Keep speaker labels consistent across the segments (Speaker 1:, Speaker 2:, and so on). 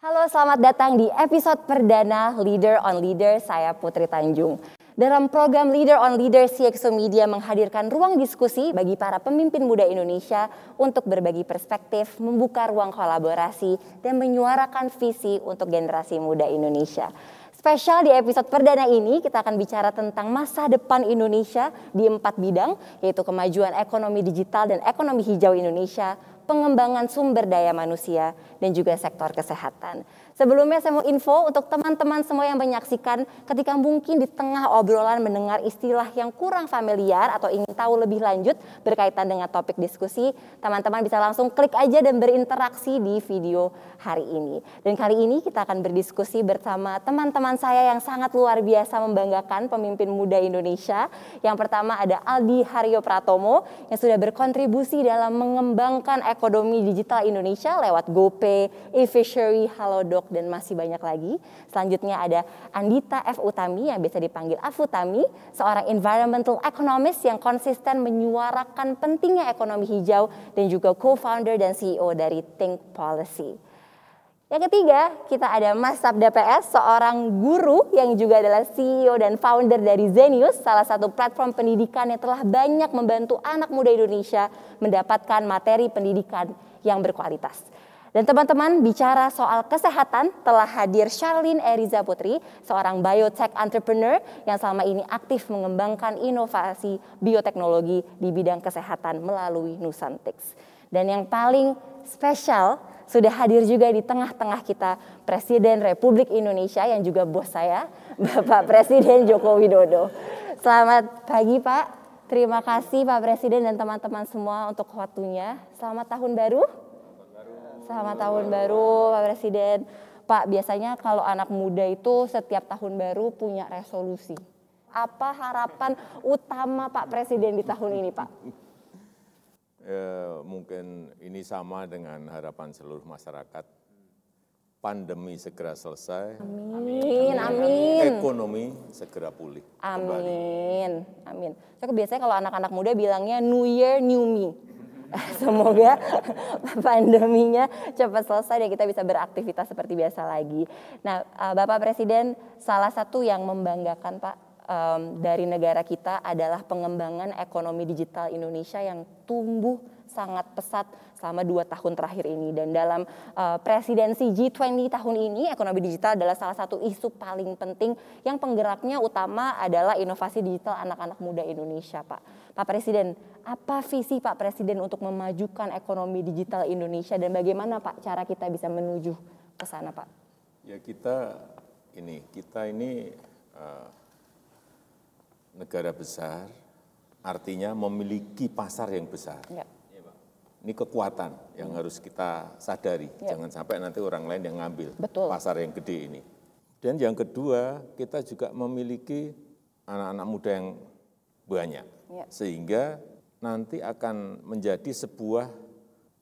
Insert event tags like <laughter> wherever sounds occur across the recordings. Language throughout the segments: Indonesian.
Speaker 1: Halo, selamat datang di episode perdana Leader on Leader. Saya Putri Tanjung. Dalam program Leader on Leader, CXO Media menghadirkan ruang diskusi bagi para pemimpin muda Indonesia untuk berbagi perspektif, membuka ruang kolaborasi, dan menyuarakan visi untuk generasi muda Indonesia. Spesial di episode perdana ini kita akan bicara tentang masa depan Indonesia di empat bidang yaitu kemajuan ekonomi digital dan ekonomi hijau Indonesia, pengembangan sumber daya manusia, dan juga sektor kesehatan. Sebelumnya saya mau info untuk teman-teman semua yang menyaksikan ketika mungkin di tengah obrolan mendengar istilah yang kurang familiar atau ingin tahu lebih lanjut berkaitan dengan topik diskusi, teman-teman bisa langsung klik aja dan berinteraksi di video hari ini. Dan kali ini kita akan berdiskusi bersama teman-teman saya yang sangat luar biasa membanggakan pemimpin muda Indonesia. Yang pertama ada Aldi Haryo Pratomo yang sudah berkontribusi dalam mengembangkan ekonomi digital Indonesia lewat GoPay, e-fishery, Halodoc, dan masih banyak lagi. Selanjutnya ada Andita F. Utami yang biasa dipanggil Afutami, seorang environmental economist yang konsisten menyuarakan pentingnya ekonomi hijau dan juga co-founder dan CEO dari Think Policy. Yang ketiga, kita ada Mas Sabda PS, seorang guru yang juga adalah CEO dan founder dari Zenius, salah satu platform pendidikan yang telah banyak membantu anak muda Indonesia mendapatkan materi pendidikan yang berkualitas. Dan teman-teman bicara soal kesehatan telah hadir Charlene Eriza Putri, seorang biotech entrepreneur yang selama ini aktif mengembangkan inovasi bioteknologi di bidang kesehatan melalui Nusantix. Dan yang paling spesial sudah hadir juga di tengah-tengah kita Presiden Republik Indonesia yang juga bos saya, <laughs> Bapak Presiden Joko Widodo. Selamat pagi Pak, terima kasih Pak Presiden dan teman-teman semua untuk waktunya. Selamat tahun baru. Selamat tahun baru Pak Presiden. Pak, biasanya kalau anak muda itu setiap tahun baru punya resolusi. Apa harapan utama Pak Presiden di tahun ini, Pak?
Speaker 2: Ya, mungkin ini sama dengan harapan seluruh masyarakat. Pandemi segera selesai.
Speaker 1: Amin, amin.
Speaker 2: Ekonomi segera pulih.
Speaker 1: Amin, kembali. amin. So, biasanya kalau anak-anak muda bilangnya New Year, New Me. <laughs> Semoga <laughs> pandeminya cepat selesai dan kita bisa beraktivitas seperti biasa lagi. Nah, eh, Bapak Presiden, salah satu yang membanggakan Pak dari negara kita adalah pengembangan ekonomi digital Indonesia yang tumbuh sangat pesat selama dua tahun terakhir ini dan dalam uh, presidensi G20 tahun ini ekonomi digital adalah salah satu isu paling penting yang penggeraknya utama adalah inovasi digital anak-anak muda Indonesia Pak. Pak Presiden, apa visi Pak Presiden untuk memajukan ekonomi digital Indonesia dan bagaimana Pak cara kita bisa menuju ke sana Pak?
Speaker 2: Ya kita ini kita ini uh, negara besar artinya memiliki pasar yang besar. Ya ini kekuatan yang harus kita sadari. Ya. Jangan sampai nanti orang lain yang ngambil Betul. pasar yang gede ini. Dan yang kedua, kita juga memiliki anak-anak muda yang banyak. Ya. Sehingga nanti akan menjadi sebuah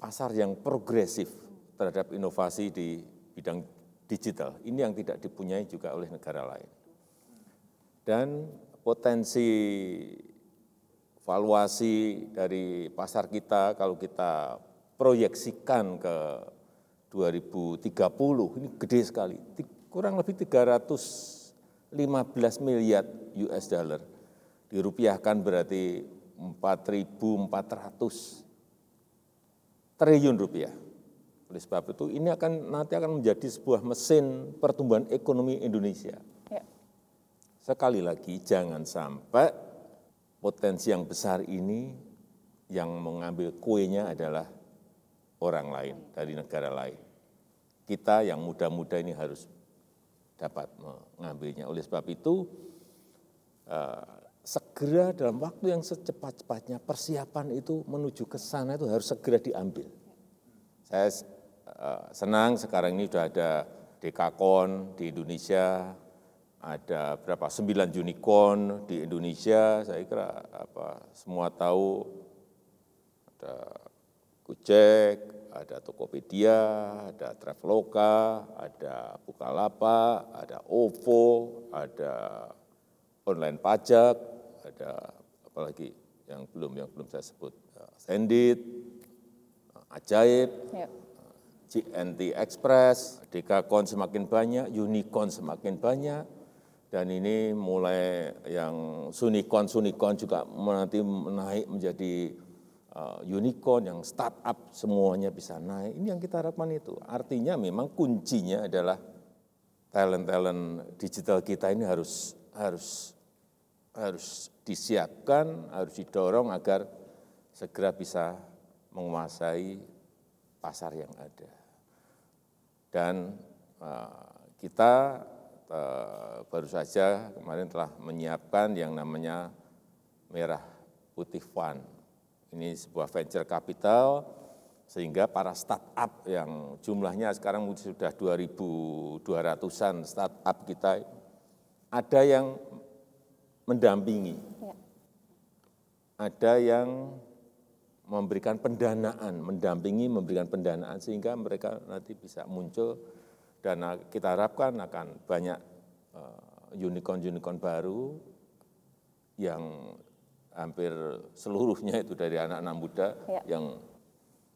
Speaker 2: pasar yang progresif terhadap inovasi di bidang digital. Ini yang tidak dipunyai juga oleh negara lain. Dan potensi valuasi dari pasar kita kalau kita proyeksikan ke 2030 ini gede sekali, kurang lebih 315 miliar US dollar. Dirupiahkan berarti 4.400 triliun rupiah. Oleh sebab itu ini akan nanti akan menjadi sebuah mesin pertumbuhan ekonomi Indonesia. Ya. Sekali lagi jangan sampai potensi yang besar ini yang mengambil kuenya adalah orang lain dari negara lain. Kita yang muda-muda ini harus dapat mengambilnya. Oleh sebab itu, uh, segera dalam waktu yang secepat-cepatnya persiapan itu menuju ke sana itu harus segera diambil. Saya uh, senang sekarang ini sudah ada Dekakon di Indonesia, ada berapa sembilan unicorn di Indonesia. Saya kira apa semua tahu. Ada Gojek, ada Tokopedia, ada Traveloka, ada Bukalapak, ada OVO, ada online pajak, ada apalagi yang belum yang belum saya sebut Sendit, Ajaib, ya. GNT Express, Dekakon semakin banyak, Unicorn semakin banyak, dan ini mulai yang Sunikon, Sunikon juga nanti naik menjadi uh, unicorn, yang startup semuanya bisa naik. Ini yang kita harapkan itu. Artinya memang kuncinya adalah talent-talent digital kita ini harus harus harus disiapkan, harus didorong agar segera bisa menguasai pasar yang ada. Dan uh, kita uh, baru saja kemarin telah menyiapkan yang namanya Merah Putih Fund. Ini sebuah venture capital sehingga para startup yang jumlahnya sekarang sudah 2.200-an startup kita ada yang mendampingi, ya. ada yang memberikan pendanaan, mendampingi, memberikan pendanaan sehingga mereka nanti bisa muncul dan kita harapkan akan banyak eh, unicorn-unicorn baru yang hampir seluruhnya itu dari anak-anak muda ya. yang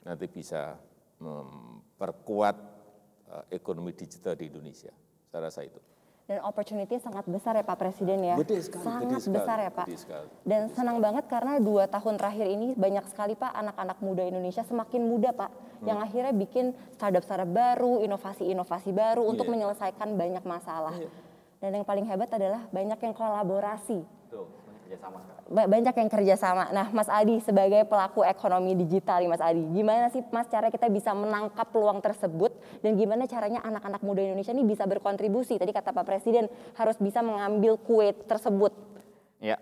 Speaker 2: nanti bisa memperkuat eh, ekonomi digital di Indonesia. Saya rasa itu
Speaker 1: dan opportunity sangat besar ya Pak Presiden ya.
Speaker 2: Gede sekali.
Speaker 1: Sangat
Speaker 2: gede
Speaker 1: besar
Speaker 2: sekali,
Speaker 1: ya Pak.
Speaker 2: Gede sekali.
Speaker 1: Dan senang banget karena dua tahun terakhir ini banyak sekali Pak anak-anak muda Indonesia semakin muda Pak. Hmm. Yang akhirnya bikin startup-startup baru, inovasi-inovasi baru yeah. untuk iya. menyelesaikan banyak masalah. Yeah. Dan yang paling hebat adalah banyak yang kolaborasi. Tuh kerjasama Banyak yang kerjasama. Nah, Mas Adi sebagai pelaku ekonomi digital nih Mas Adi, gimana sih Mas cara kita bisa menangkap peluang tersebut dan gimana caranya anak-anak muda Indonesia ini bisa berkontribusi? Tadi kata Pak Presiden harus bisa mengambil kue tersebut.
Speaker 3: Ya,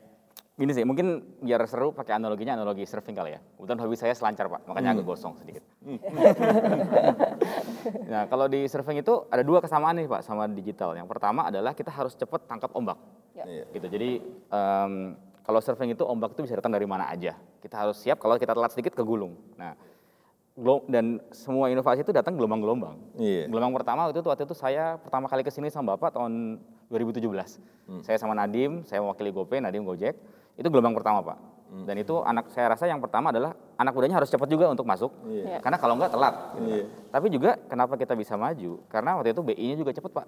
Speaker 3: Gini sih, mungkin biar seru pakai analoginya analogi surfing kali ya. Kebetulan hobi saya selancar pak, makanya hmm. agak gosong sedikit. <laughs> nah kalau di surfing itu ada dua kesamaan nih pak sama digital. Yang pertama adalah kita harus cepat tangkap ombak. Ya. Gitu. Jadi um, kalau surfing itu ombak itu bisa datang dari mana aja. Kita harus siap kalau kita telat sedikit kegulung. Nah dan semua inovasi itu datang gelombang-gelombang. Yeah. Gelombang pertama itu waktu itu saya pertama kali ke sini sama Bapak tahun 2017. Hmm. Saya sama Nadim, saya mewakili GoPay, Nadim Gojek itu gelombang pertama Pak. Hmm. Dan itu anak saya rasa yang pertama adalah anak mudanya harus cepat juga untuk masuk, yeah. karena kalau enggak telat. Gitu yeah. Tapi juga kenapa kita bisa maju? Karena waktu itu BI-nya juga cepat Pak.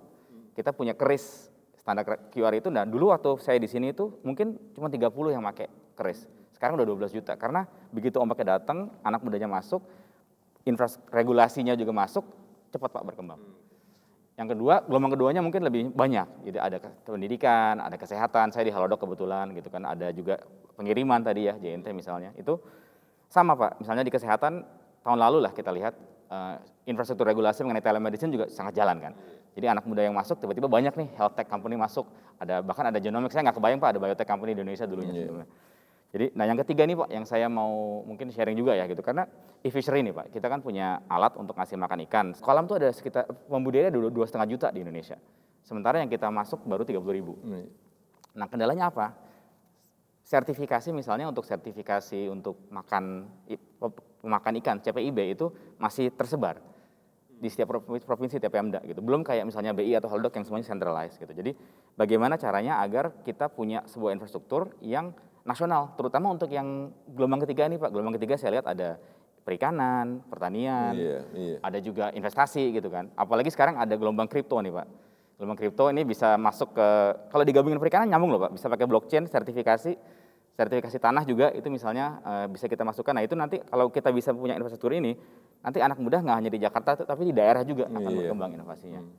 Speaker 3: Kita punya keris standar QR itu. Nah dulu waktu saya di sini itu mungkin cuma 30 yang pakai keris. Sekarang udah 12 juta. Karena begitu ombaknya datang, anak mudanya masuk, infrastruktur regulasinya juga masuk, cepat Pak berkembang. Hmm. Yang kedua, gelombang keduanya mungkin lebih banyak. Jadi ada pendidikan, ada kesehatan. Saya di Halodoc kebetulan gitu kan. Ada juga pengiriman tadi ya, JNT misalnya. Itu sama Pak. Misalnya di kesehatan tahun lalu lah kita lihat uh, infrastruktur regulasi mengenai telemedicine juga sangat jalan kan. Jadi anak muda yang masuk tiba-tiba banyak nih health tech company masuk. Ada bahkan ada genomics saya nggak kebayang Pak ada biotech company di Indonesia dulunya yeah. sebelumnya. Jadi, nah yang ketiga nih Pak, yang saya mau mungkin sharing juga ya gitu, karena e-fishery nih Pak, kita kan punya alat untuk ngasih makan ikan. Kolam tuh ada sekitar pembudidaya dulu dua setengah juta di Indonesia. Sementara yang kita masuk baru 30 ribu. Hmm. Nah kendalanya apa? Sertifikasi misalnya untuk sertifikasi untuk makan makan ikan CPIB itu masih tersebar di setiap provinsi tiap Pemda gitu. Belum kayak misalnya BI atau Haldok yang semuanya centralized gitu. Jadi bagaimana caranya agar kita punya sebuah infrastruktur yang nasional, terutama untuk yang gelombang ketiga ini Pak. Gelombang ketiga saya lihat ada perikanan, pertanian, iya, iya. ada juga investasi gitu kan. Apalagi sekarang ada gelombang kripto nih Pak. Gelombang kripto ini bisa masuk ke, kalau digabungin perikanan nyambung loh Pak, bisa pakai blockchain, sertifikasi, sertifikasi tanah juga itu misalnya uh, bisa kita masukkan. Nah itu nanti kalau kita bisa punya infrastruktur ini, nanti anak muda nggak hanya di Jakarta tapi di daerah juga akan iya. berkembang inovasinya. Hmm.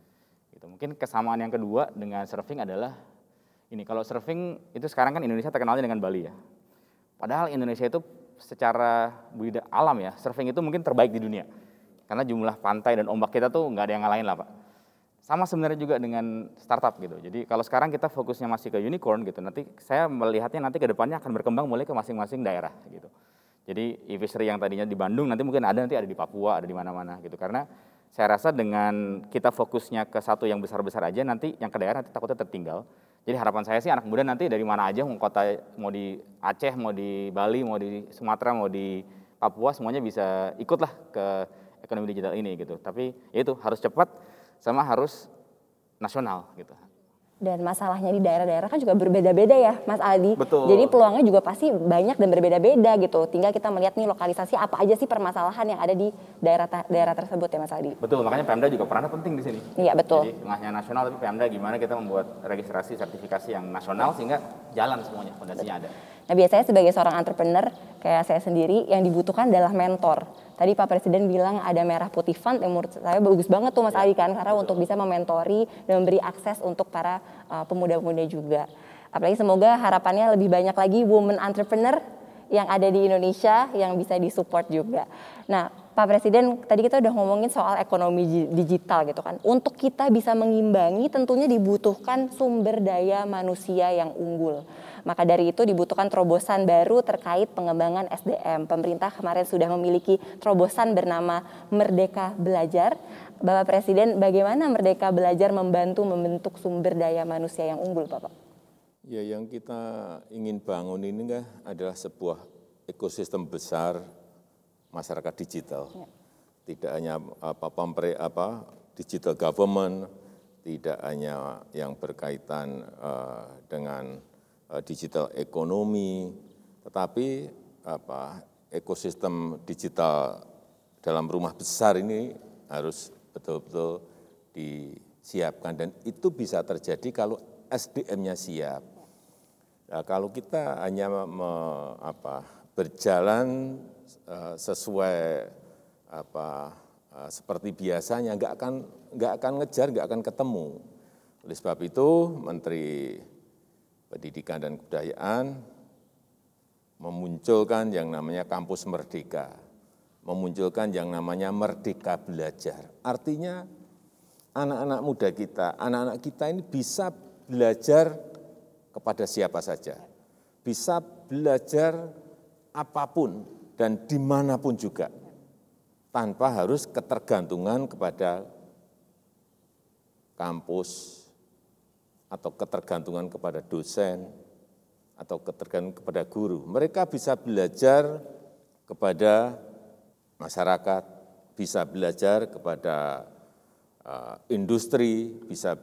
Speaker 3: Gitu. Mungkin kesamaan yang kedua dengan surfing adalah ini kalau surfing itu sekarang kan Indonesia terkenalnya dengan Bali ya. Padahal Indonesia itu secara budidaya alam ya, surfing itu mungkin terbaik di dunia. Karena jumlah pantai dan ombak kita tuh nggak ada yang ngalahin lah Pak. Sama sebenarnya juga dengan startup gitu. Jadi kalau sekarang kita fokusnya masih ke unicorn gitu, nanti saya melihatnya nanti ke depannya akan berkembang mulai ke masing-masing daerah gitu. Jadi e-fishery yang tadinya di Bandung nanti mungkin ada nanti ada di Papua, ada di mana-mana gitu. Karena saya rasa dengan kita fokusnya ke satu yang besar-besar aja nanti yang ke daerah nanti takutnya tertinggal. Jadi harapan saya sih anak muda nanti dari mana aja mau kota mau di Aceh, mau di Bali, mau di Sumatera, mau di Papua semuanya bisa ikutlah ke ekonomi digital ini gitu. Tapi ya itu harus cepat sama harus nasional gitu.
Speaker 1: Dan masalahnya di daerah-daerah kan juga berbeda-beda ya Mas Aldi.
Speaker 3: Betul.
Speaker 1: Jadi peluangnya juga pasti banyak dan berbeda-beda gitu. Tinggal kita melihat nih lokalisasi apa aja sih permasalahan yang ada di daerah daerah tersebut ya Mas Aldi.
Speaker 3: Betul, makanya Pemda juga perannya penting di sini.
Speaker 1: Iya betul.
Speaker 3: Jadi tengahnya nasional tapi Pemda gimana kita membuat registrasi sertifikasi yang nasional sehingga jalan semuanya, fondasinya ada.
Speaker 1: Nah biasanya sebagai seorang entrepreneur kayak saya sendiri yang dibutuhkan adalah mentor. Tadi Pak Presiden bilang ada merah putih fund yang menurut saya bagus banget tuh Mas Adi kan karena untuk bisa mementori dan memberi akses untuk para uh, pemuda-pemuda juga. Apalagi semoga harapannya lebih banyak lagi woman entrepreneur yang ada di Indonesia yang bisa disupport juga. Nah, Pak Presiden tadi kita udah ngomongin soal ekonomi digital gitu kan. Untuk kita bisa mengimbangi tentunya dibutuhkan sumber daya manusia yang unggul. Maka dari itu dibutuhkan terobosan baru terkait pengembangan SDM. Pemerintah kemarin sudah memiliki terobosan bernama Merdeka Belajar. Bapak Presiden, bagaimana Merdeka Belajar membantu membentuk sumber daya manusia yang unggul, Bapak?
Speaker 2: Ya, yang kita ingin bangun ini kan adalah sebuah ekosistem besar masyarakat digital. Ya. Tidak hanya apa, pampre, apa digital government, tidak hanya yang berkaitan uh, dengan Eh, digital ekonomi, tetapi apa, ekosistem digital dalam rumah besar ini harus betul-betul disiapkan dan itu bisa terjadi kalau SDM-nya siap. Nah, kalau kita hanya me, apa, berjalan uh, sesuai apa, uh, seperti biasanya, nggak akan nggak akan ngejar, nggak akan ketemu. Oleh sebab itu, Menteri Pendidikan dan Kebudayaan memunculkan yang namanya kampus merdeka, memunculkan yang namanya merdeka belajar. Artinya anak-anak muda kita, anak-anak kita ini bisa belajar kepada siapa saja. Bisa belajar apa pun dan di mana pun juga. Tanpa harus ketergantungan kepada kampus, atau ketergantungan kepada dosen atau ketergantungan kepada guru. Mereka bisa belajar kepada masyarakat, bisa belajar kepada uh, industri, bisa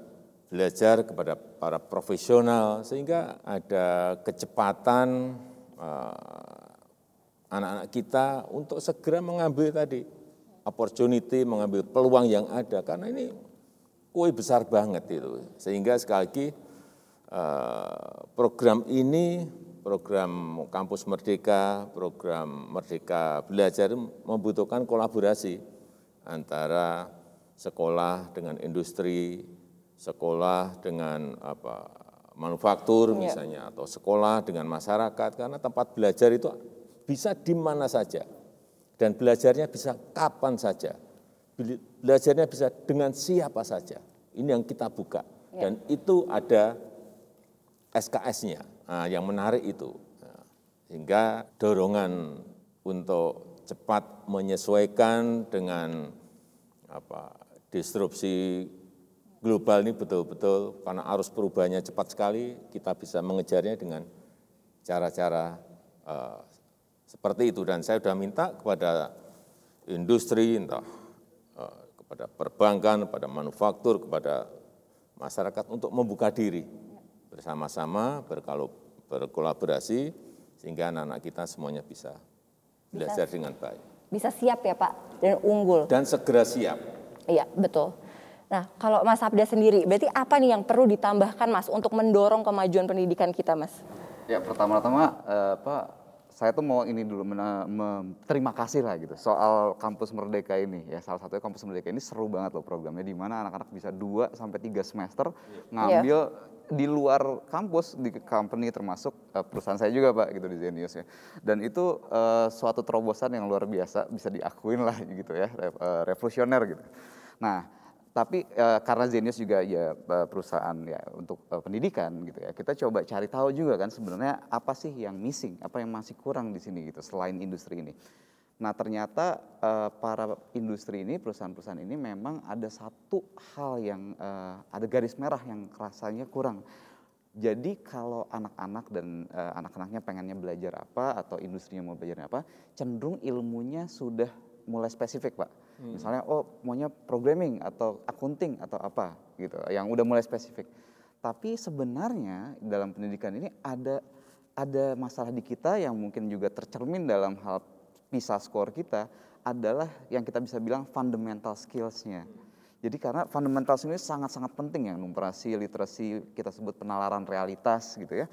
Speaker 2: belajar kepada para profesional, sehingga ada kecepatan uh, anak-anak kita untuk segera mengambil tadi opportunity, mengambil peluang yang ada, karena ini kue besar banget itu. Sehingga sekali lagi eh, program ini, program Kampus Merdeka, program Merdeka Belajar membutuhkan kolaborasi antara sekolah dengan industri, sekolah dengan apa manufaktur iya. misalnya, atau sekolah dengan masyarakat, karena tempat belajar itu bisa di mana saja, dan belajarnya bisa kapan saja belajarnya bisa dengan siapa saja. Ini yang kita buka. Ya. Dan itu ada SKS-nya, nah, yang menarik itu. Nah, sehingga dorongan untuk cepat menyesuaikan dengan apa, disrupsi global ini betul-betul karena arus perubahannya cepat sekali, kita bisa mengejarnya dengan cara-cara uh, seperti itu. Dan saya sudah minta kepada industri, entah pada perbankan, pada manufaktur, kepada masyarakat untuk membuka diri bersama-sama berkolaborasi sehingga anak-anak kita semuanya bisa belajar bisa, dengan baik.
Speaker 1: Bisa siap ya Pak dan unggul.
Speaker 2: Dan segera siap.
Speaker 1: Iya betul. Nah kalau Mas Abda sendiri, berarti apa nih yang perlu ditambahkan Mas untuk mendorong kemajuan pendidikan kita Mas?
Speaker 4: Ya pertama-tama eh, Pak saya tuh mau ini dulu terima kasih lah gitu soal kampus Merdeka ini ya salah satunya kampus Merdeka ini seru banget loh programnya di mana anak-anak bisa 2 sampai tiga semester iya. ngambil yeah. di luar kampus di company termasuk uh, perusahaan saya juga Pak gitu di Zenius ya. Dan itu uh, suatu terobosan yang luar biasa bisa diakuin lah gitu ya uh, revolusioner gitu. Nah, tapi uh, karena Zenius juga ya perusahaan ya untuk uh, pendidikan gitu ya kita coba cari tahu juga kan sebenarnya apa sih yang missing apa yang masih kurang di sini gitu selain industri ini. Nah ternyata uh, para industri ini perusahaan-perusahaan ini memang ada satu hal yang ada garis merah yang rasanya kurang. Jadi kalau anak-anak dan anak-anaknya pengennya belajar apa atau industrinya mau belajar apa cenderung ilmunya sudah mulai spesifik pak Hmm. Misalnya oh maunya programming atau accounting atau apa gitu yang udah mulai spesifik. Tapi sebenarnya dalam pendidikan ini ada ada masalah di kita yang mungkin juga tercermin dalam hal PISA score kita adalah yang kita bisa bilang fundamental skills-nya. Jadi karena fundamental ini sangat-sangat penting ya, numerasi, literasi, kita sebut penalaran realitas gitu ya.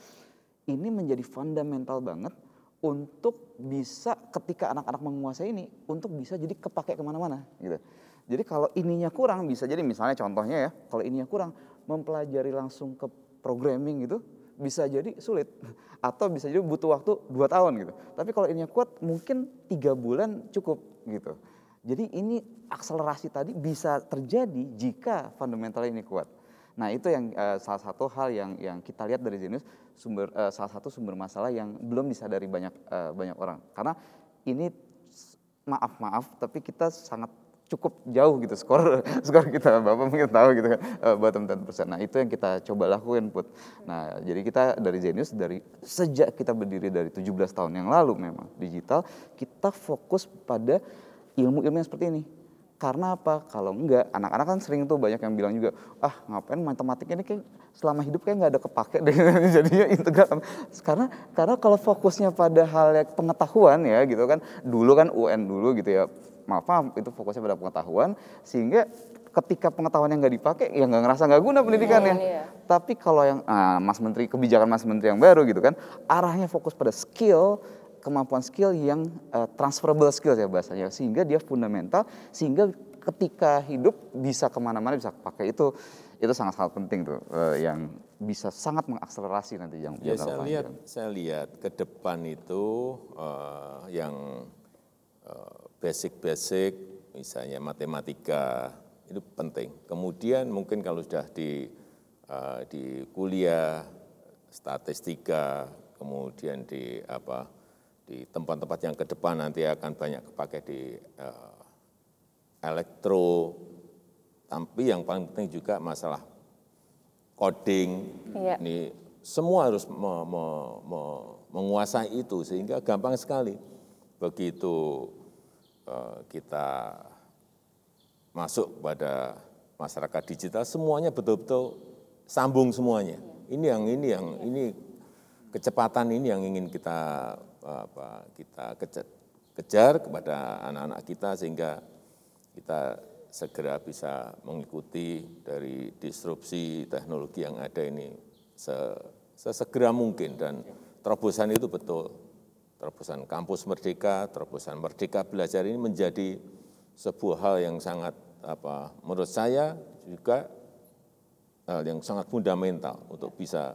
Speaker 4: Ini menjadi fundamental banget untuk bisa ketika anak-anak menguasai ini, untuk bisa jadi kepake ke mana-mana gitu. Jadi kalau ininya kurang bisa jadi misalnya contohnya ya, kalau ininya kurang mempelajari langsung ke programming gitu bisa jadi sulit <laughs> atau bisa jadi butuh waktu dua tahun gitu. Tapi kalau ininya kuat mungkin tiga bulan cukup gitu. Jadi ini akselerasi tadi bisa terjadi jika fundamental ini kuat. Nah itu yang uh, salah satu hal yang yang kita lihat dari Zenius sumber uh, salah satu sumber masalah yang belum disadari banyak uh, banyak orang karena ini maaf maaf tapi kita sangat cukup jauh gitu skor <laughs> skor kita bapak mungkin tahu gitu kan uh, bottom 10%. Nah itu yang kita coba lakuin put. Nah jadi kita dari Genius dari sejak kita berdiri dari 17 tahun yang lalu memang digital kita fokus pada ilmu-ilmu yang seperti ini. Karena apa? Kalau enggak, anak-anak kan sering tuh banyak yang bilang juga, ah ngapain matematika ini kayak selama hidup kayak nggak ada kepake deh <laughs> jadinya integral. Karena karena kalau fokusnya pada hal pengetahuan ya gitu kan, dulu kan UN dulu gitu ya maaf, maaf itu fokusnya pada pengetahuan sehingga ketika pengetahuan yang nggak dipakai ya nggak ngerasa nggak guna pendidikannya. Yeah, yeah. Tapi kalau yang ah, Mas Menteri kebijakan Mas Menteri yang baru gitu kan arahnya fokus pada skill kemampuan skill yang uh, transferable skill ya bahasanya. Sehingga dia fundamental sehingga ketika hidup bisa ke mana-mana bisa pakai itu. Itu sangat-sangat penting tuh uh, yang bisa sangat mengakselerasi nanti yang
Speaker 2: ya, saya lihat saya lihat ke depan itu uh, yang uh, basic-basic misalnya matematika itu penting. Kemudian mungkin kalau sudah di uh, di kuliah statistika, kemudian di apa di tempat-tempat yang ke depan nanti akan banyak kepakai di uh, elektro, tapi yang paling penting juga masalah coding. Iya. Ini semua harus me, me, me, menguasai itu sehingga gampang sekali. Begitu Eh, kita masuk pada masyarakat digital semuanya betul-betul sambung semuanya. Ini yang ini yang ini kecepatan ini yang ingin kita apa, kita kejar kepada anak-anak kita sehingga kita segera bisa mengikuti dari disrupsi teknologi yang ada ini sesegera mungkin. Dan terobosan itu betul. Terobosan kampus merdeka, terobosan merdeka belajar ini menjadi sebuah hal yang sangat apa menurut saya juga hal yang sangat fundamental untuk bisa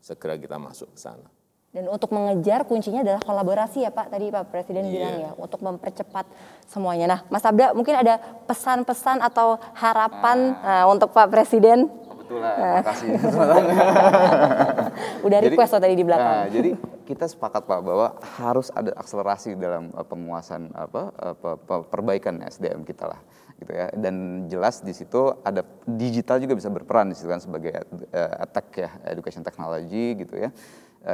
Speaker 2: segera kita masuk ke sana.
Speaker 1: Dan untuk mengejar kuncinya adalah kolaborasi ya Pak, tadi Pak Presiden yeah. bilang ya, untuk mempercepat semuanya. Nah Mas Abda mungkin ada pesan-pesan atau harapan nah. uh, untuk Pak Presiden?
Speaker 4: Kebetulan, nah. kasih. <laughs>
Speaker 1: Udah request jadi, tadi di belakang. Nah,
Speaker 4: jadi kita sepakat Pak bahwa harus ada akselerasi dalam uh, penguasaan apa uh, perbaikan SDM kita lah gitu ya dan jelas di situ ada digital juga bisa berperan di situ kan sebagai uh, attack ya education technology gitu ya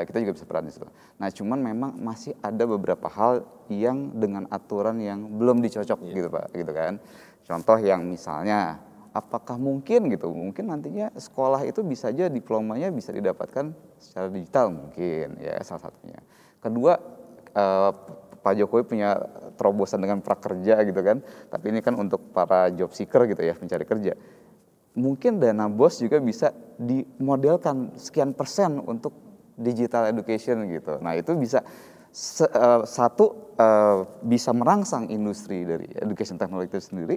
Speaker 4: kita juga bisa peran di situ. Nah cuman memang masih ada beberapa hal yang dengan aturan yang belum dicocok yeah. gitu Pak gitu kan. Contoh yang misalnya apakah mungkin gitu mungkin nantinya sekolah itu bisa aja diplomanya bisa didapatkan secara digital mungkin ya salah satunya kedua eh, Pak Jokowi punya terobosan dengan prakerja gitu kan tapi ini kan untuk para job seeker gitu ya pencari kerja mungkin dana bos juga bisa dimodelkan sekian persen untuk digital education gitu nah itu bisa se, uh, satu uh, bisa merangsang industri dari education technology itu sendiri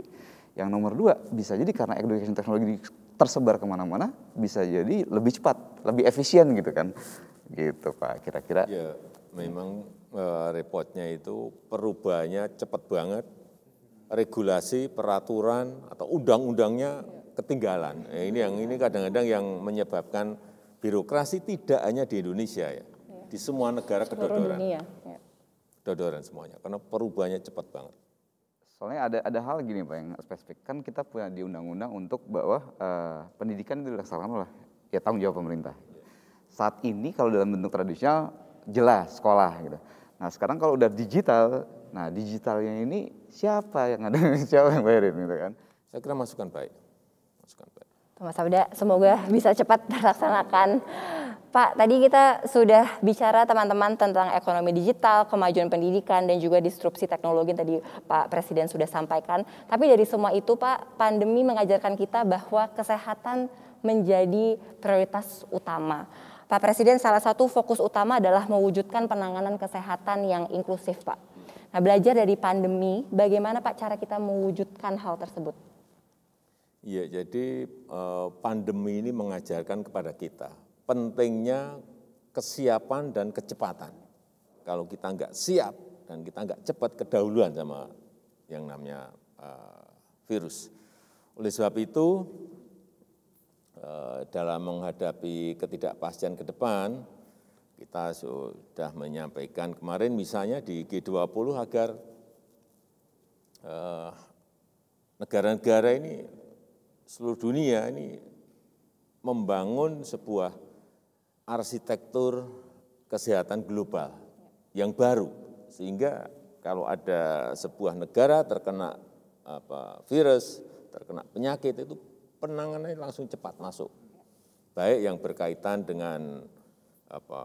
Speaker 4: yang nomor dua, bisa jadi karena education teknologi tersebar ke mana-mana, bisa jadi lebih cepat, lebih efisien gitu kan. Gitu Pak, kira-kira.
Speaker 2: Ya, memang e, repotnya itu perubahannya cepat banget. Regulasi, peraturan, atau undang-undangnya ketinggalan. Ya, ini yang ini kadang-kadang yang menyebabkan birokrasi tidak hanya di Indonesia ya. Di semua negara kedodoran. Ya. Kedodoran semuanya, karena perubahannya cepat banget.
Speaker 4: Soalnya ada ada hal gini Pak yang spesifik. Kan kita punya di undang-undang untuk bahwa uh, pendidikan itu dilaksanakan oleh ya tanggung jawab pemerintah. Saat ini kalau dalam bentuk tradisional jelas sekolah gitu. Nah sekarang kalau udah digital, nah digitalnya ini siapa yang ada <laughs> siapa yang bayarin gitu kan?
Speaker 2: Saya kira masukan baik, masukan baik.
Speaker 1: Mas Abda, semoga bisa cepat terlaksanakan. Pak, tadi kita sudah bicara teman-teman tentang ekonomi digital, kemajuan pendidikan, dan juga disrupsi teknologi yang tadi Pak Presiden sudah sampaikan. Tapi dari semua itu Pak, pandemi mengajarkan kita bahwa kesehatan menjadi prioritas utama. Pak Presiden salah satu fokus utama adalah mewujudkan penanganan kesehatan yang inklusif Pak. Nah belajar dari pandemi, bagaimana Pak cara kita mewujudkan hal tersebut?
Speaker 2: Iya, jadi eh, pandemi ini mengajarkan kepada kita pentingnya kesiapan dan kecepatan. Kalau kita nggak siap dan kita nggak cepat kedahuluan sama yang namanya uh, virus. Oleh sebab itu, uh, dalam menghadapi ketidakpastian ke depan, kita sudah menyampaikan kemarin misalnya di G20 agar negara-negara ini seluruh dunia ini membangun sebuah arsitektur kesehatan global yang baru sehingga kalau ada sebuah negara terkena apa, virus, terkena penyakit itu penanganannya langsung cepat masuk. Baik yang berkaitan dengan apa,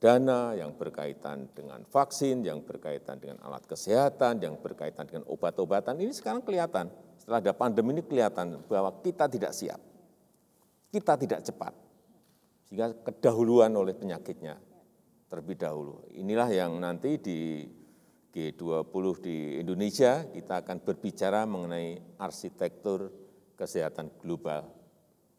Speaker 2: dana, yang berkaitan dengan vaksin, yang berkaitan dengan alat kesehatan, yang berkaitan dengan obat-obatan, ini sekarang kelihatan. Setelah ada pandemi ini kelihatan bahwa kita tidak siap. Kita tidak cepat sehingga kedahuluan oleh penyakitnya terlebih dahulu. Inilah yang nanti di G20 di Indonesia kita akan berbicara mengenai arsitektur kesehatan global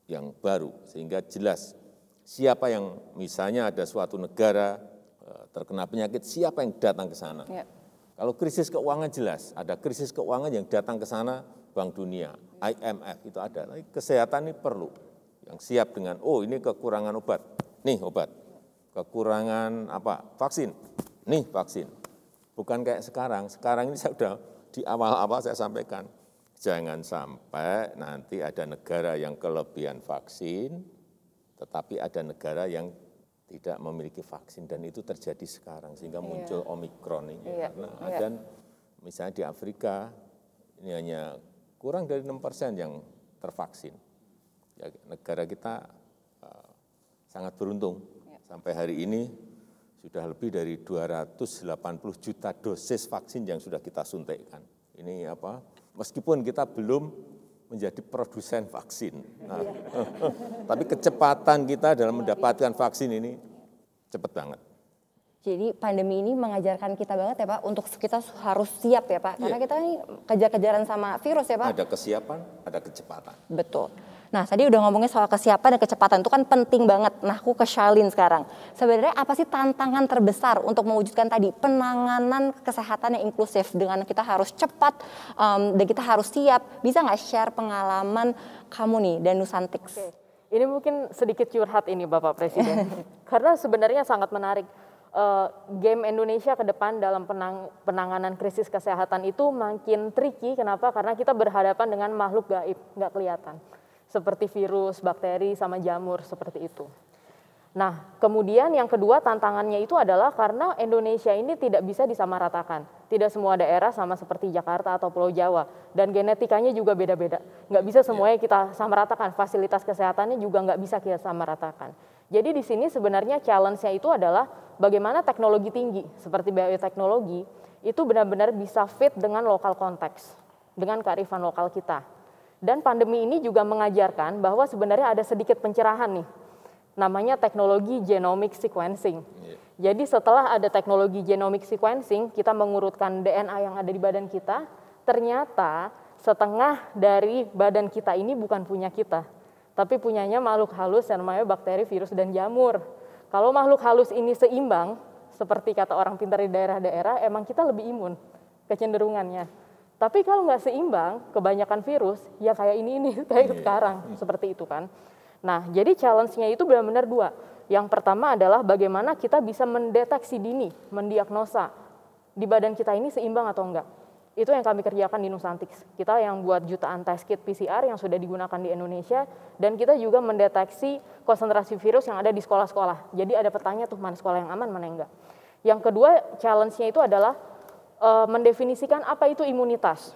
Speaker 2: yang baru sehingga jelas siapa yang misalnya ada suatu negara eh, terkena penyakit siapa yang datang ke sana. Ya. Kalau krisis keuangan jelas ada krisis keuangan yang datang ke sana Bank Dunia, IMF itu ada. Tapi kesehatan ini perlu yang siap dengan oh ini kekurangan obat, nih obat. Kekurangan apa? Vaksin. Nih vaksin. Bukan kayak sekarang. Sekarang ini <laughs> saya sudah di awal-awal saya sampaikan jangan sampai nanti ada negara yang kelebihan vaksin tetapi ada negara yang tidak memiliki vaksin dan itu terjadi sekarang sehingga iya. muncul omikron ini iya. karena iya. dan misalnya di Afrika ini hanya kurang dari enam persen yang tervaksin ya, negara kita uh, sangat beruntung ya. sampai hari ini sudah lebih dari 280 juta dosis vaksin yang sudah kita suntikkan. Ini apa? Meskipun kita belum menjadi produsen vaksin. Nah, ya. <laughs> tapi kecepatan kita dalam mendapatkan vaksin ini cepat banget.
Speaker 1: Jadi pandemi ini mengajarkan kita banget ya Pak, untuk kita harus siap ya Pak, karena ya. kita ini kejar-kejaran sama virus ya Pak.
Speaker 2: Ada kesiapan, ada kecepatan.
Speaker 1: Betul. Nah, tadi udah ngomongin soal kesiapan dan kecepatan itu kan penting banget. Nah, aku ke Charlene sekarang. Sebenarnya apa sih tantangan terbesar untuk mewujudkan tadi penanganan kesehatan yang inklusif dengan kita harus cepat um, dan kita harus siap. Bisa nggak share pengalaman kamu nih dan Nusantix? Oke.
Speaker 5: Ini mungkin sedikit curhat ini Bapak Presiden. <laughs> Karena sebenarnya sangat menarik. Uh, game Indonesia ke depan dalam penang, penanganan krisis kesehatan itu makin tricky. Kenapa? Karena kita berhadapan dengan makhluk gaib, nggak kelihatan seperti virus, bakteri, sama jamur seperti itu. Nah, kemudian yang kedua tantangannya itu adalah karena Indonesia ini tidak bisa disamaratakan. Tidak semua daerah sama seperti Jakarta atau Pulau Jawa. Dan genetikanya juga beda-beda. Nggak bisa semuanya kita samaratakan. Fasilitas kesehatannya juga nggak bisa kita samaratakan. Jadi di sini sebenarnya challenge-nya itu adalah bagaimana teknologi tinggi seperti bioteknologi itu benar-benar bisa fit dengan lokal konteks, dengan kearifan lokal kita. Dan pandemi ini juga mengajarkan bahwa sebenarnya ada sedikit pencerahan nih. Namanya teknologi genomic sequencing. Yeah. Jadi setelah ada teknologi genomic sequencing, kita mengurutkan DNA yang ada di badan kita, ternyata setengah dari badan kita ini bukan punya kita, tapi punyanya makhluk halus yang namanya bakteri, virus, dan jamur. Kalau makhluk halus ini seimbang, seperti kata orang pintar di daerah-daerah, emang kita lebih imun kecenderungannya. Tapi kalau nggak seimbang, kebanyakan virus, ya kayak ini ini <laughs> kayak yeah. sekarang seperti itu kan. Nah, jadi challenge-nya itu benar-benar dua. Yang pertama adalah bagaimana kita bisa mendeteksi dini, mendiagnosa di badan kita ini seimbang atau enggak. Itu yang kami kerjakan di Nusantix. Kita yang buat jutaan test kit PCR yang sudah digunakan di Indonesia dan kita juga mendeteksi konsentrasi virus yang ada di sekolah-sekolah. Jadi ada petanya tuh mana sekolah yang aman, mana yang enggak. Yang kedua challenge-nya itu adalah uh, mendefinisikan apa itu imunitas.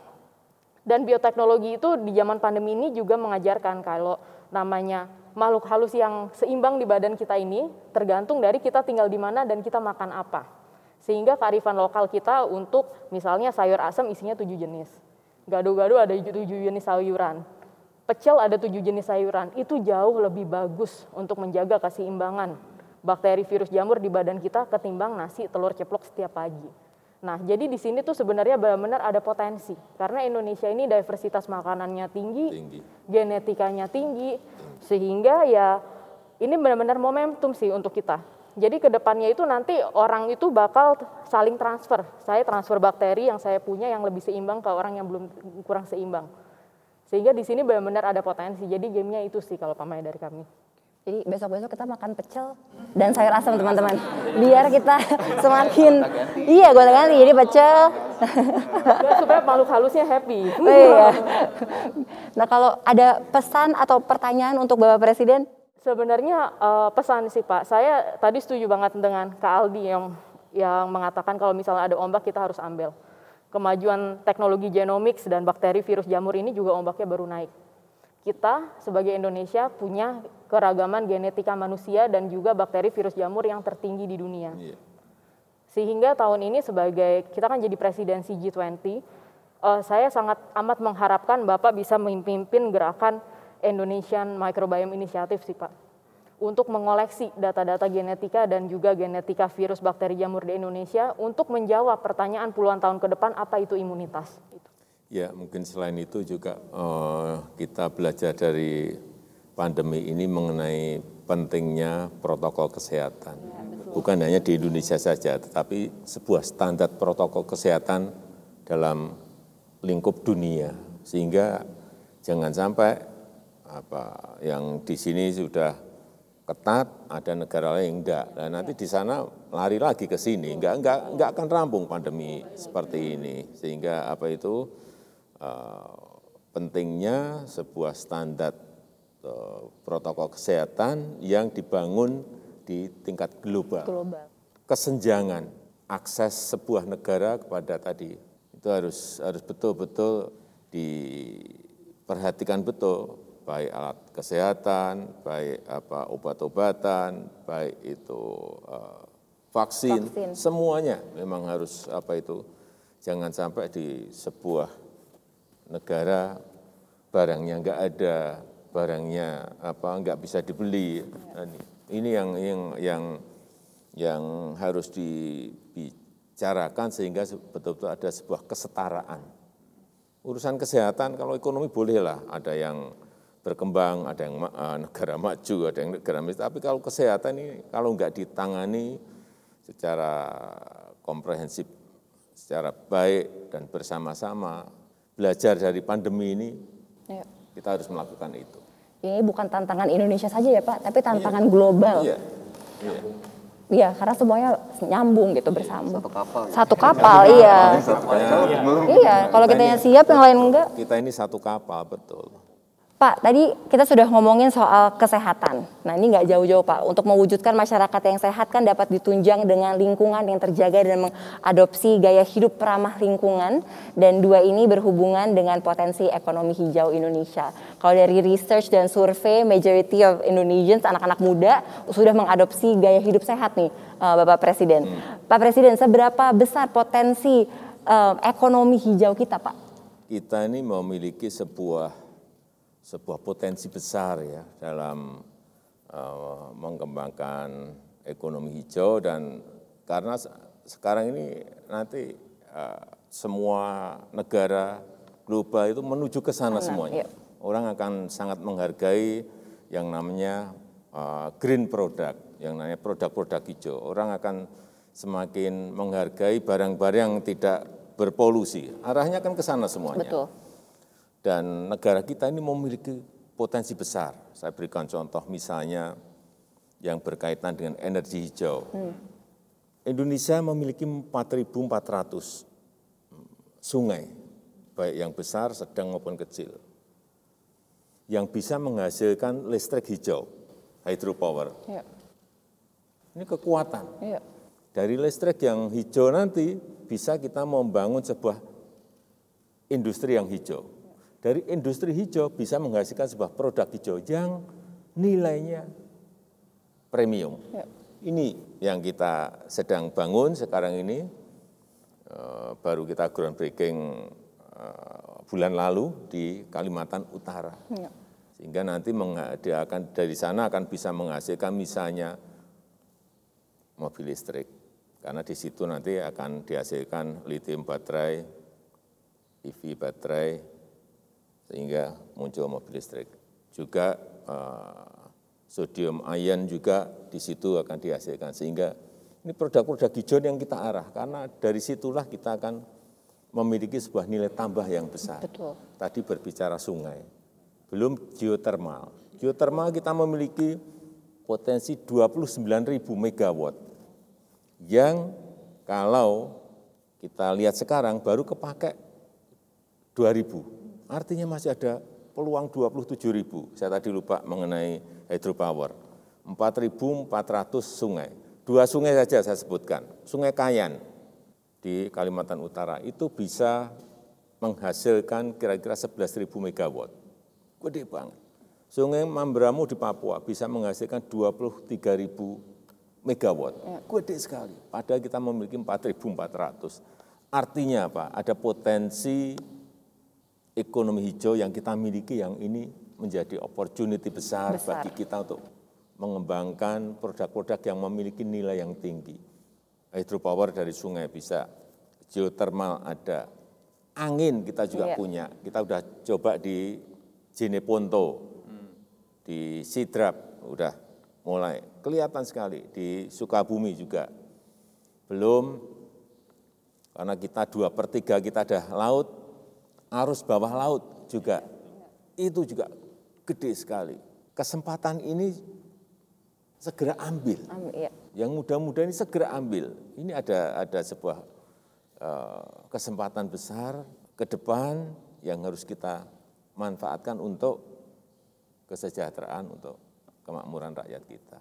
Speaker 5: Dan bioteknologi itu di zaman pandemi ini juga mengajarkan kalau namanya makhluk halus yang seimbang di badan kita ini tergantung dari kita tinggal di mana dan kita makan apa. Sehingga kearifan lokal kita untuk misalnya sayur asam isinya tujuh jenis. Gado-gado ada tujuh jenis sayuran. Pecel ada tujuh jenis sayuran. Itu jauh lebih bagus untuk menjaga keseimbangan bakteri virus jamur di badan kita ketimbang nasi telur ceplok setiap pagi. Nah, jadi di sini tuh sebenarnya benar-benar ada potensi karena Indonesia ini diversitas makanannya tinggi, tinggi. genetikanya tinggi, sehingga ya ini benar-benar momentum sih untuk kita. Jadi ke depannya itu nanti orang itu bakal saling transfer. Saya transfer bakteri yang saya punya yang lebih seimbang ke orang yang belum kurang seimbang. Sehingga di sini benar-benar ada potensi. Jadi gamenya itu sih kalau pamai dari kami.
Speaker 1: Jadi besok-besok kita makan pecel dan sayur asam teman-teman. Biar kita <laughs> semakin iya gue ganti jadi pecel.
Speaker 5: supaya makhluk halusnya happy.
Speaker 1: Oh, iya. Nah kalau ada pesan atau pertanyaan untuk Bapak Presiden?
Speaker 5: Sebenarnya uh, pesan sih Pak. Saya tadi setuju banget dengan Kak Aldi yang yang mengatakan kalau misalnya ada ombak kita harus ambil. Kemajuan teknologi genomics dan bakteri virus jamur ini juga ombaknya baru naik kita sebagai Indonesia punya keragaman genetika manusia dan juga bakteri virus jamur yang tertinggi di dunia. Yeah. Sehingga tahun ini sebagai kita kan jadi presidensi G20, uh, eh, saya sangat amat mengharapkan Bapak bisa memimpin gerakan Indonesian Microbiome Initiative sih Pak. Untuk mengoleksi data-data genetika dan juga genetika virus bakteri jamur di Indonesia untuk menjawab pertanyaan puluhan tahun ke depan apa itu imunitas.
Speaker 2: Ya, mungkin selain itu juga uh, kita belajar dari pandemi ini mengenai pentingnya protokol kesehatan. Ya, Bukan hanya di Indonesia saja, tetapi sebuah standar protokol kesehatan dalam lingkup dunia. Sehingga jangan sampai yang di sini sudah ketat, ada negara lain yang enggak. Dan nanti di sana lari lagi ke sini, enggak enggak enggak akan rampung pandemi seperti ini. Sehingga apa itu Eh, pentingnya sebuah standar eh, protokol kesehatan yang dibangun di tingkat global. global. Kesenjangan akses sebuah negara kepada tadi itu harus harus betul-betul diperhatikan betul baik alat kesehatan, baik apa obat-obatan, baik itu uh, vaksin, vaksin, semuanya memang harus apa itu jangan sampai di sebuah negara barangnya enggak ada, barangnya apa enggak bisa dibeli. Ini yang yang yang yang harus dibicarakan sehingga betul-betul ada sebuah kesetaraan. Urusan kesehatan kalau ekonomi bolehlah ada yang berkembang, ada yang uh, negara maju, ada yang negara miskin. Tapi kalau kesehatan ini kalau enggak ditangani secara komprehensif, secara baik dan bersama-sama, belajar dari pandemi ini, ya. kita harus melakukan itu.
Speaker 1: Ini bukan tantangan Indonesia saja ya Pak, tapi tantangan iya. global. Iya. Iya. Iya, karena semuanya nyambung gitu iya, bersama.
Speaker 4: Satu <laughs> kapal.
Speaker 1: Satu kapal, iya. Iya, kalau kita yang siap, yang lain enggak.
Speaker 2: Kita ini satu kapal, betul.
Speaker 1: Pak, tadi kita sudah ngomongin soal kesehatan. Nah ini nggak jauh-jauh Pak, untuk mewujudkan masyarakat yang sehat kan dapat ditunjang dengan lingkungan yang terjaga dan mengadopsi gaya hidup ramah lingkungan. Dan dua ini berhubungan dengan potensi ekonomi hijau Indonesia. Kalau dari research dan survei, majority of Indonesians, anak-anak muda sudah mengadopsi gaya hidup sehat nih uh, Bapak Presiden. Hmm. Pak Presiden, seberapa besar potensi uh, ekonomi hijau kita Pak?
Speaker 2: Kita ini memiliki sebuah sebuah potensi besar ya dalam uh, mengembangkan ekonomi hijau dan karena sekarang ini nanti uh, semua negara global itu menuju ke sana semuanya. Iya. Orang akan sangat menghargai yang namanya uh, green product, yang namanya produk-produk hijau. Orang akan semakin menghargai barang-barang yang tidak berpolusi. Arahnya kan ke sana semuanya. Betul. Dan negara kita ini memiliki potensi besar. Saya berikan contoh misalnya yang berkaitan dengan energi hijau. Hmm. Indonesia memiliki 4.400 sungai, baik yang besar, sedang maupun kecil, yang bisa menghasilkan listrik hijau, hydropower. Ya. Ini kekuatan. Ya. Dari listrik yang hijau nanti bisa kita membangun sebuah industri yang hijau dari industri hijau bisa menghasilkan sebuah produk hijau yang nilainya premium. Ya. Ini yang kita sedang bangun sekarang ini, eh, baru kita groundbreaking eh, bulan lalu di Kalimantan Utara. Ya. Sehingga nanti dia akan dari sana akan bisa menghasilkan misalnya mobil listrik. Karena di situ nanti akan dihasilkan lithium baterai, EV baterai, sehingga muncul mobil listrik. Juga uh, sodium ion juga di situ akan dihasilkan. Sehingga ini produk-produk hijau yang kita arah, karena dari situlah kita akan memiliki sebuah nilai tambah yang besar. Betul. Tadi berbicara sungai, belum geotermal. Geotermal kita memiliki potensi 29 ribu megawatt yang kalau kita lihat sekarang baru kepakai 2000. Artinya masih ada peluang 27 ribu. Saya tadi lupa mengenai hydropower. 4.400 sungai. Dua sungai saja saya sebutkan. Sungai Kayan di Kalimantan Utara itu bisa menghasilkan kira-kira 11.000 megawatt. Gede banget. Sungai Mambramu di Papua bisa menghasilkan 23.000 megawatt. Ya. Gede sekali. Padahal kita memiliki 4.400. Artinya apa? Ada potensi ekonomi hijau yang kita miliki yang ini menjadi opportunity besar, besar. bagi kita untuk mengembangkan produk-produk yang memiliki nilai yang tinggi. Hydropower dari sungai bisa, geothermal ada, angin kita juga iya. punya. Kita sudah coba di Jeneponto, hmm. di Sidrap, udah mulai kelihatan sekali di Sukabumi juga. Belum, karena kita dua per tiga kita ada laut, arus bawah laut juga. Itu juga gede sekali. Kesempatan ini segera ambil. ambil iya. Yang muda-muda ini segera ambil. Ini ada ada sebuah uh, kesempatan besar ke depan yang harus kita manfaatkan untuk kesejahteraan, untuk kemakmuran rakyat kita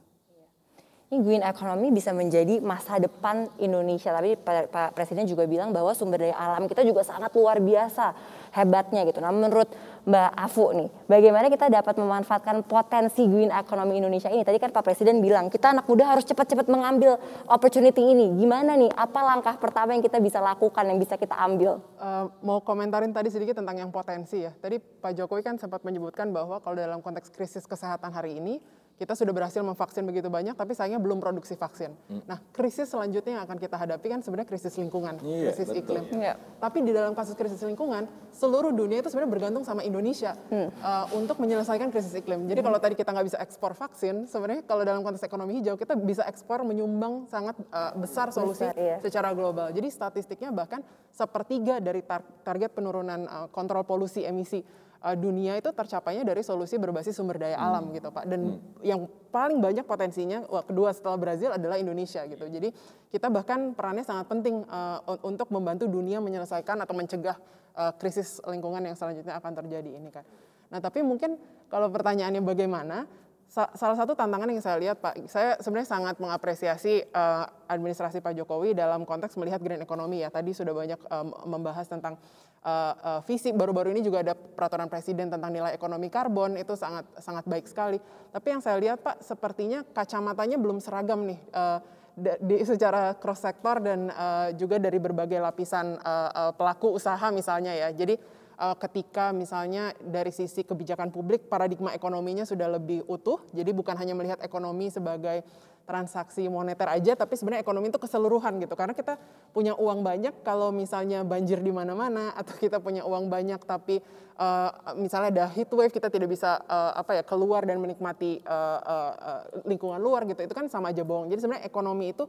Speaker 1: ini green economy bisa menjadi masa depan Indonesia. Tapi Pak Presiden juga bilang bahwa sumber daya alam kita juga sangat luar biasa hebatnya gitu. Nah menurut Mbak Afu nih, bagaimana kita dapat memanfaatkan potensi green economy Indonesia ini? Tadi kan Pak Presiden bilang kita anak muda harus cepat-cepat mengambil opportunity ini. Gimana nih? Apa langkah pertama yang kita bisa lakukan, yang bisa kita ambil?
Speaker 6: Uh, mau komentarin tadi sedikit tentang yang potensi ya. Tadi Pak Jokowi kan sempat menyebutkan bahwa kalau dalam konteks krisis kesehatan hari ini, kita sudah berhasil memvaksin begitu banyak, tapi sayangnya belum produksi vaksin. Hmm. Nah, krisis selanjutnya yang akan kita hadapi kan sebenarnya krisis lingkungan, iya, krisis betul. iklim. Iya. Tapi di dalam kasus krisis lingkungan, seluruh dunia itu sebenarnya bergantung sama Indonesia hmm. uh, untuk menyelesaikan krisis iklim. Jadi hmm. kalau tadi kita nggak bisa ekspor vaksin, sebenarnya kalau dalam konteks ekonomi hijau kita bisa ekspor menyumbang sangat uh, besar solusi besar, iya. secara global. Jadi statistiknya bahkan sepertiga dari tar target penurunan uh, kontrol polusi emisi uh, dunia itu tercapainya dari solusi berbasis sumber daya hmm. alam gitu Pak. Dan hmm. yang paling banyak potensinya wah, kedua setelah Brazil adalah Indonesia gitu. Jadi kita bahkan perannya sangat penting uh, untuk membantu dunia menyelesaikan atau mencegah uh, krisis lingkungan yang selanjutnya akan terjadi ini kan. Nah, tapi mungkin kalau pertanyaannya bagaimana salah satu tantangan yang saya lihat Pak, saya sebenarnya sangat mengapresiasi uh, administrasi Pak Jokowi dalam konteks melihat green economy ya. Tadi sudah banyak um, membahas tentang uh, uh, visi baru-baru ini juga ada peraturan presiden tentang nilai ekonomi karbon itu sangat sangat baik sekali. Tapi yang saya lihat Pak, sepertinya kacamatanya belum seragam nih. Uh, di, secara cross sektor dan uh, juga dari berbagai lapisan uh, uh, pelaku usaha misalnya ya. Jadi uh, ketika misalnya dari sisi kebijakan publik paradigma ekonominya sudah lebih utuh. Jadi bukan hanya melihat ekonomi sebagai transaksi moneter aja, tapi sebenarnya ekonomi itu keseluruhan gitu. Karena kita punya uang banyak, kalau misalnya banjir di mana-mana, <laughs> atau kita punya uang banyak tapi uh, misalnya ada heat wave, kita tidak bisa uh, apa ya keluar dan menikmati uh, uh, lingkungan luar gitu. Itu kan sama aja bohong. Jadi sebenarnya ekonomi itu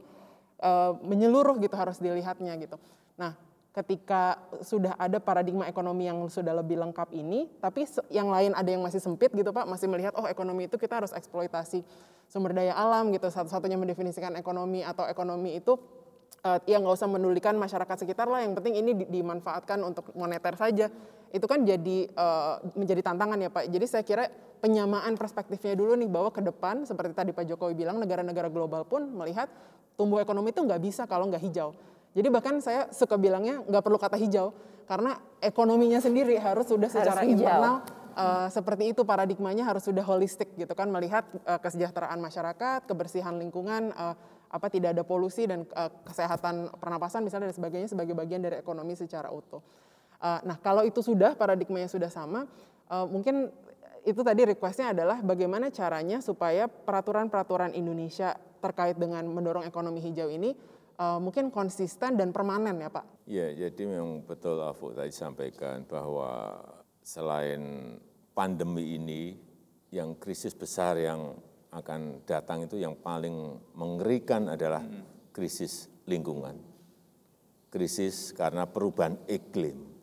Speaker 6: uh, menyeluruh gitu harus dilihatnya gitu. Nah, ketika sudah ada paradigma ekonomi yang sudah lebih lengkap ini, tapi yang lain ada yang masih sempit gitu Pak, masih melihat oh ekonomi itu kita harus eksploitasi sumber daya alam gitu, satu-satunya mendefinisikan ekonomi atau ekonomi itu uh, ya nggak usah mendulikan masyarakat sekitar lah, yang penting ini dimanfaatkan untuk moneter saja. Itu kan jadi uh, menjadi tantangan ya Pak. Jadi saya kira penyamaan perspektifnya dulu nih bahwa ke depan seperti tadi Pak Jokowi bilang negara-negara global pun melihat tumbuh ekonomi itu nggak bisa kalau nggak hijau Jadi bahkan saya suka bilangnya nggak perlu kata hijau, karena ekonominya sendiri harus sudah secara
Speaker 1: Harus hijau.
Speaker 6: internal uh, seperti itu paradigmanya harus sudah holistik gitu kan melihat uh, kesejahteraan masyarakat, kebersihan lingkungan, uh, apa tidak ada polusi dan uh, kesehatan pernapasan misalnya dan sebagainya sebagai bagian dari ekonomi secara utuh. Uh, nah kalau itu sudah paradigmanya sudah sama, uh, mungkin itu tadi requestnya adalah bagaimana caranya supaya peraturan-peraturan Indonesia terkait dengan mendorong ekonomi hijau ini uh, mungkin konsisten dan permanen ya Pak.
Speaker 2: Ya, jadi memang betul Afu tadi sampaikan bahwa selain pandemi ini, yang krisis besar yang akan datang itu yang paling mengerikan adalah krisis lingkungan. Krisis karena perubahan iklim.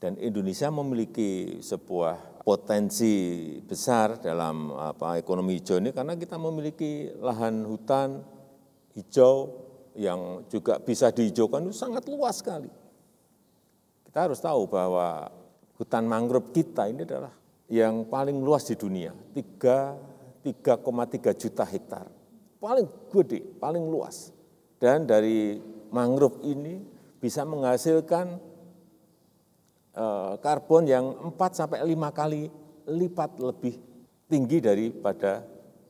Speaker 2: Dan Indonesia memiliki sebuah potensi besar dalam apa ekonomi hijau ini karena kita memiliki lahan hutan hijau yang juga bisa dihijaukan itu sangat luas sekali. Kita harus tahu bahwa hutan mangrove kita ini adalah yang paling luas di dunia, 3,3 juta hektar. Paling gede, paling luas. Dan dari mangrove ini bisa menghasilkan uh, karbon yang 4 sampai 5 kali lipat lebih tinggi daripada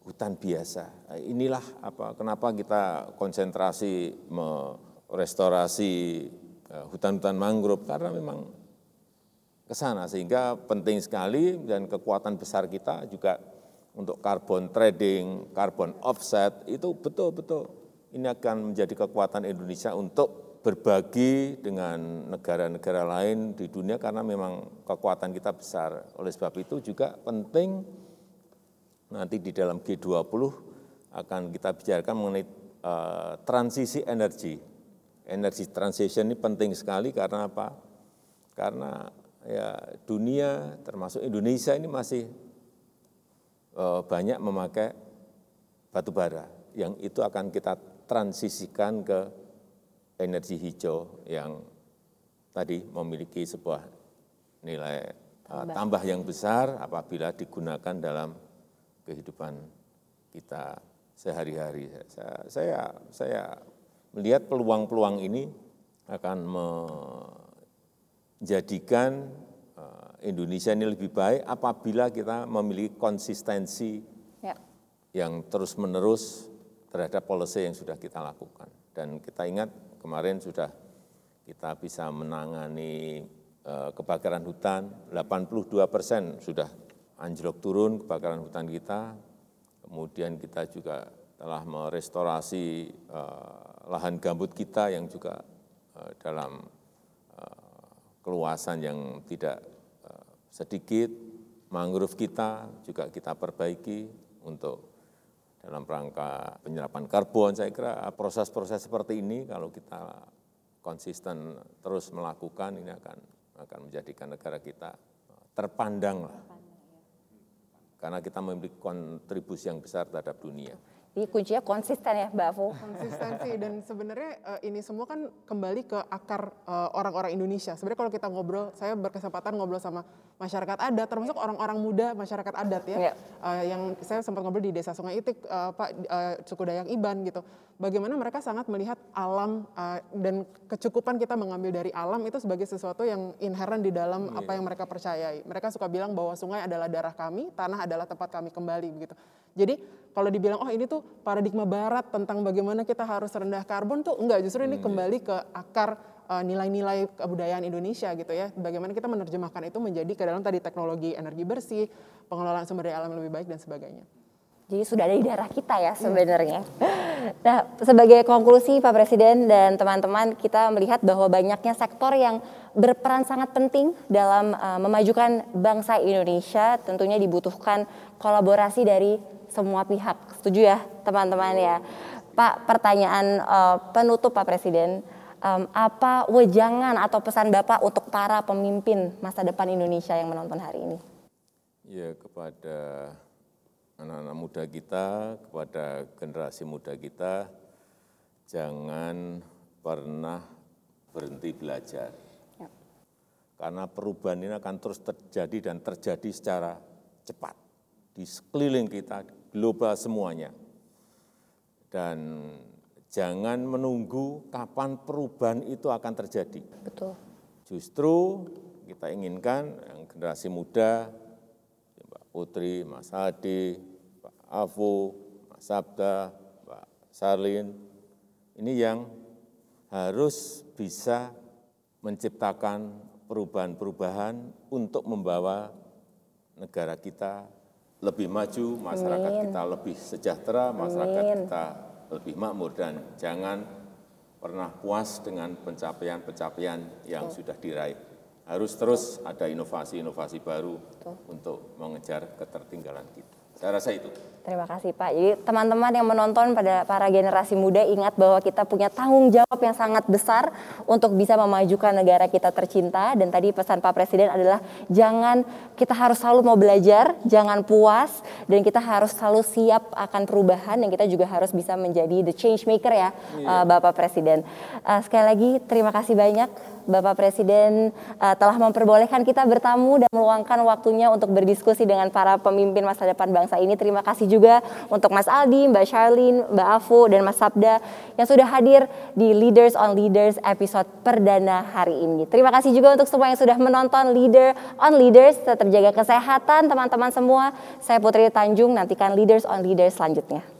Speaker 2: hutan biasa. Inilah apa kenapa kita konsentrasi merestorasi uh, hutan-hutan mangrove karena memang ke sana sehingga penting sekali dan kekuatan besar kita juga untuk carbon trading, carbon offset itu betul-betul ini akan menjadi kekuatan Indonesia untuk berbagi dengan negara-negara lain di dunia karena memang kekuatan kita besar. Oleh sebab itu juga penting nanti di dalam G20 akan kita bicarakan mengenai uh, transisi energi. Energi transition ini penting sekali karena apa? Karena ya dunia termasuk Indonesia ini masih uh, banyak memakai batu bara yang itu akan kita transisikan ke energi hijau yang tadi memiliki sebuah nilai uh, tambah yang besar apabila digunakan dalam kehidupan kita sehari-hari. Saya, saya, saya melihat peluang-peluang ini akan menjadikan uh, Indonesia ini lebih baik apabila kita memiliki konsistensi
Speaker 1: Ya.
Speaker 2: yang terus-menerus terhadap policy yang sudah kita lakukan. Dan kita ingat kemarin sudah kita bisa menangani eh, kebakaran hutan, 82 persen sudah anjlok turun kebakaran hutan kita. Kemudian kita juga telah merestorasi eh, lahan gambut kita yang juga eh, dalam eh, keluasan yang tidak eh, sedikit. Mangrove kita juga kita perbaiki untuk dalam rangka penyerapan karbon. Saya kira proses-proses seperti ini kalau kita konsisten terus melakukan ini akan akan menjadikan negara kita terpandang lah. Karena kita memiliki kontribusi yang besar terhadap dunia.
Speaker 1: Jadi kuncinya konsisten ya Mbak Fu.
Speaker 6: konsistensi dan sebenarnya uh, ini semua kan kembali ke akar uh, orang-orang Indonesia. Sebenarnya kalau kita ngobrol, saya berkesempatan ngobrol sama masyarakat adat, termasuk orang-orang muda masyarakat adat ya,
Speaker 1: Iya.
Speaker 6: uh, yang saya sempat ngobrol di Desa Sungai Itik, uh, Pak uh, suku Dayak Iban gitu. Bagaimana mereka sangat melihat alam uh, dan kecukupan kita mengambil dari alam itu sebagai sesuatu yang inherent di dalam apa yang mereka percayai. Mereka suka bilang bahwa sungai adalah darah kami, tanah adalah tempat kami kembali begitu. Jadi kalau dibilang oh ini tuh paradigma barat tentang bagaimana kita harus rendah karbon tuh enggak justru ini kembali ke akar uh, nilai-nilai kebudayaan Indonesia gitu ya. Bagaimana kita menerjemahkan itu menjadi ke dalam tadi teknologi energi bersih, pengelolaan sumber daya alam lebih baik dan sebagainya.
Speaker 1: Jadi sudah ada di darah kita ya sebenarnya. Nah, sebagai konklusi Pak Presiden dan teman-teman, kita melihat bahwa banyaknya sektor yang berperan sangat penting dalam uh, memajukan bangsa Indonesia. Tentunya dibutuhkan kolaborasi dari semua pihak. Setuju ya, teman-teman ya. Pak, pertanyaan uh, penutup Pak Presiden, um, apa wejangan atau pesan Bapak untuk para pemimpin masa depan Indonesia yang menonton hari ini?
Speaker 2: Ya kepada anak-anak muda kita, kepada generasi muda kita, jangan pernah berhenti belajar.
Speaker 1: Ya.
Speaker 2: Karena perubahan ini akan terus terjadi dan terjadi secara cepat. Di sekeliling kita, global semuanya. Dan Jangan menunggu kapan perubahan itu akan terjadi.
Speaker 1: Betul.
Speaker 2: Justru kita inginkan yang generasi muda, Mbak Putri, Mas Hadi, Pak Afu, Mas Sabda, Mbak Sarlin, ini yang harus bisa menciptakan perubahan-perubahan untuk membawa negara kita lebih maju, masyarakat
Speaker 1: Amin.
Speaker 2: kita lebih sejahtera, masyarakat
Speaker 1: Amin.
Speaker 2: kita lebih makmur dan jangan pernah puas dengan pencapaian-pencapaian yang sudah diraih. Harus terus ada inovasi-inovasi baru untuk mengejar ketertinggalan kita. Saya rasa itu.
Speaker 1: Terima kasih Pak. Jadi teman-teman yang menonton pada para generasi muda ingat bahwa kita punya tanggung jawab yang sangat besar untuk bisa memajukan negara kita tercinta dan tadi pesan Pak Presiden adalah jangan kita harus selalu mau belajar, jangan puas dan kita harus selalu siap akan perubahan dan kita juga harus bisa menjadi the change maker ya uh, Bapak Presiden. Uh, sekali lagi terima kasih banyak Bapak Presiden uh, telah memperbolehkan kita bertamu dan meluangkan waktunya untuk berdiskusi dengan para pemimpin masa depan bangsa ini. Terima kasih juga untuk Mas Aldi, Mbak Charlene, Mbak Afu, dan Mas Sabda yang sudah hadir di Leaders on Leaders episode perdana hari ini. Terima kasih juga untuk semua yang sudah menonton Leader on Leaders. Tetap jaga kesehatan teman-teman semua. Saya Putri Tanjung, nantikan Leaders on Leaders selanjutnya.